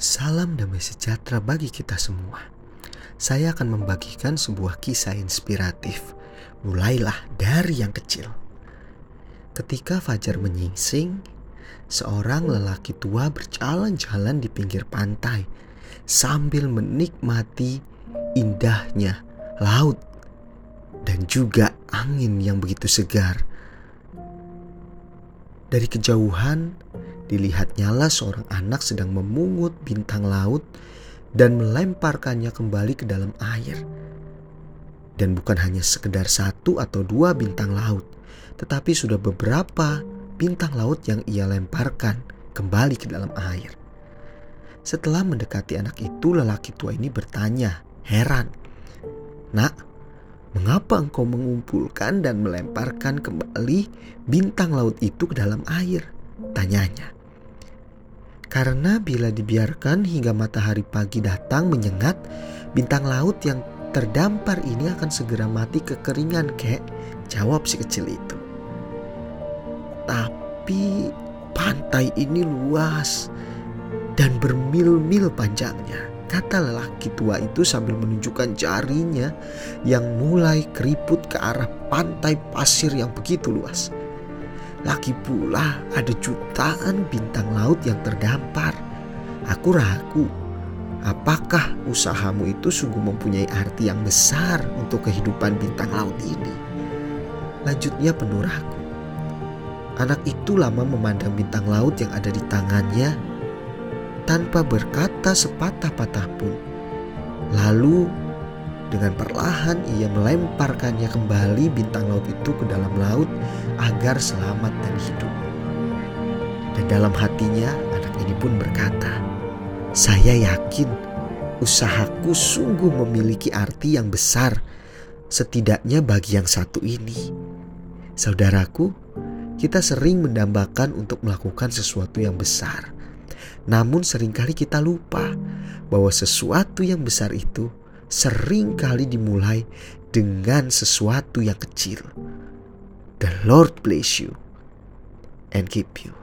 Salam damai sejahtera bagi kita semua. Saya akan membagikan sebuah kisah inspiratif. Mulailah dari yang kecil. Ketika fajar menyingsing, seorang lelaki tua berjalan-jalan di pinggir pantai sambil menikmati indahnya laut dan juga angin yang begitu segar. Dari kejauhan, Dilihat nyala seorang anak sedang memungut bintang laut dan melemparkannya kembali ke dalam air. Dan bukan hanya sekedar satu atau dua bintang laut, tetapi sudah beberapa bintang laut yang ia lemparkan kembali ke dalam air. Setelah mendekati anak itu, lelaki tua ini bertanya, heran, "Nak, mengapa engkau mengumpulkan dan melemparkan kembali bintang laut itu ke dalam air?" tanyanya. Karena bila dibiarkan hingga matahari pagi datang menyengat, bintang laut yang terdampar ini akan segera mati kekeringan, kek. Jawab si kecil itu. Tapi pantai ini luas dan bermil-mil panjangnya. Kata lelaki tua itu sambil menunjukkan jarinya yang mulai keriput ke arah pantai pasir yang begitu luas. Lagi pula ada jutaan bintang laut yang terdampar. Aku ragu, apakah usahamu itu sungguh mempunyai arti yang besar untuk kehidupan bintang laut ini? Lanjutnya penuh ragu. Anak itu lama memandang bintang laut yang ada di tangannya tanpa berkata sepatah-patah pun. Lalu dengan perlahan ia melemparkannya kembali bintang laut itu ke dalam laut agar selamat dan hidup. Dan dalam hatinya anak ini pun berkata, "Saya yakin usahaku sungguh memiliki arti yang besar, setidaknya bagi yang satu ini." Saudaraku, kita sering mendambakan untuk melakukan sesuatu yang besar. Namun sering kali kita lupa bahwa sesuatu yang besar itu sering kali dimulai dengan sesuatu yang kecil. The Lord bless you and keep you.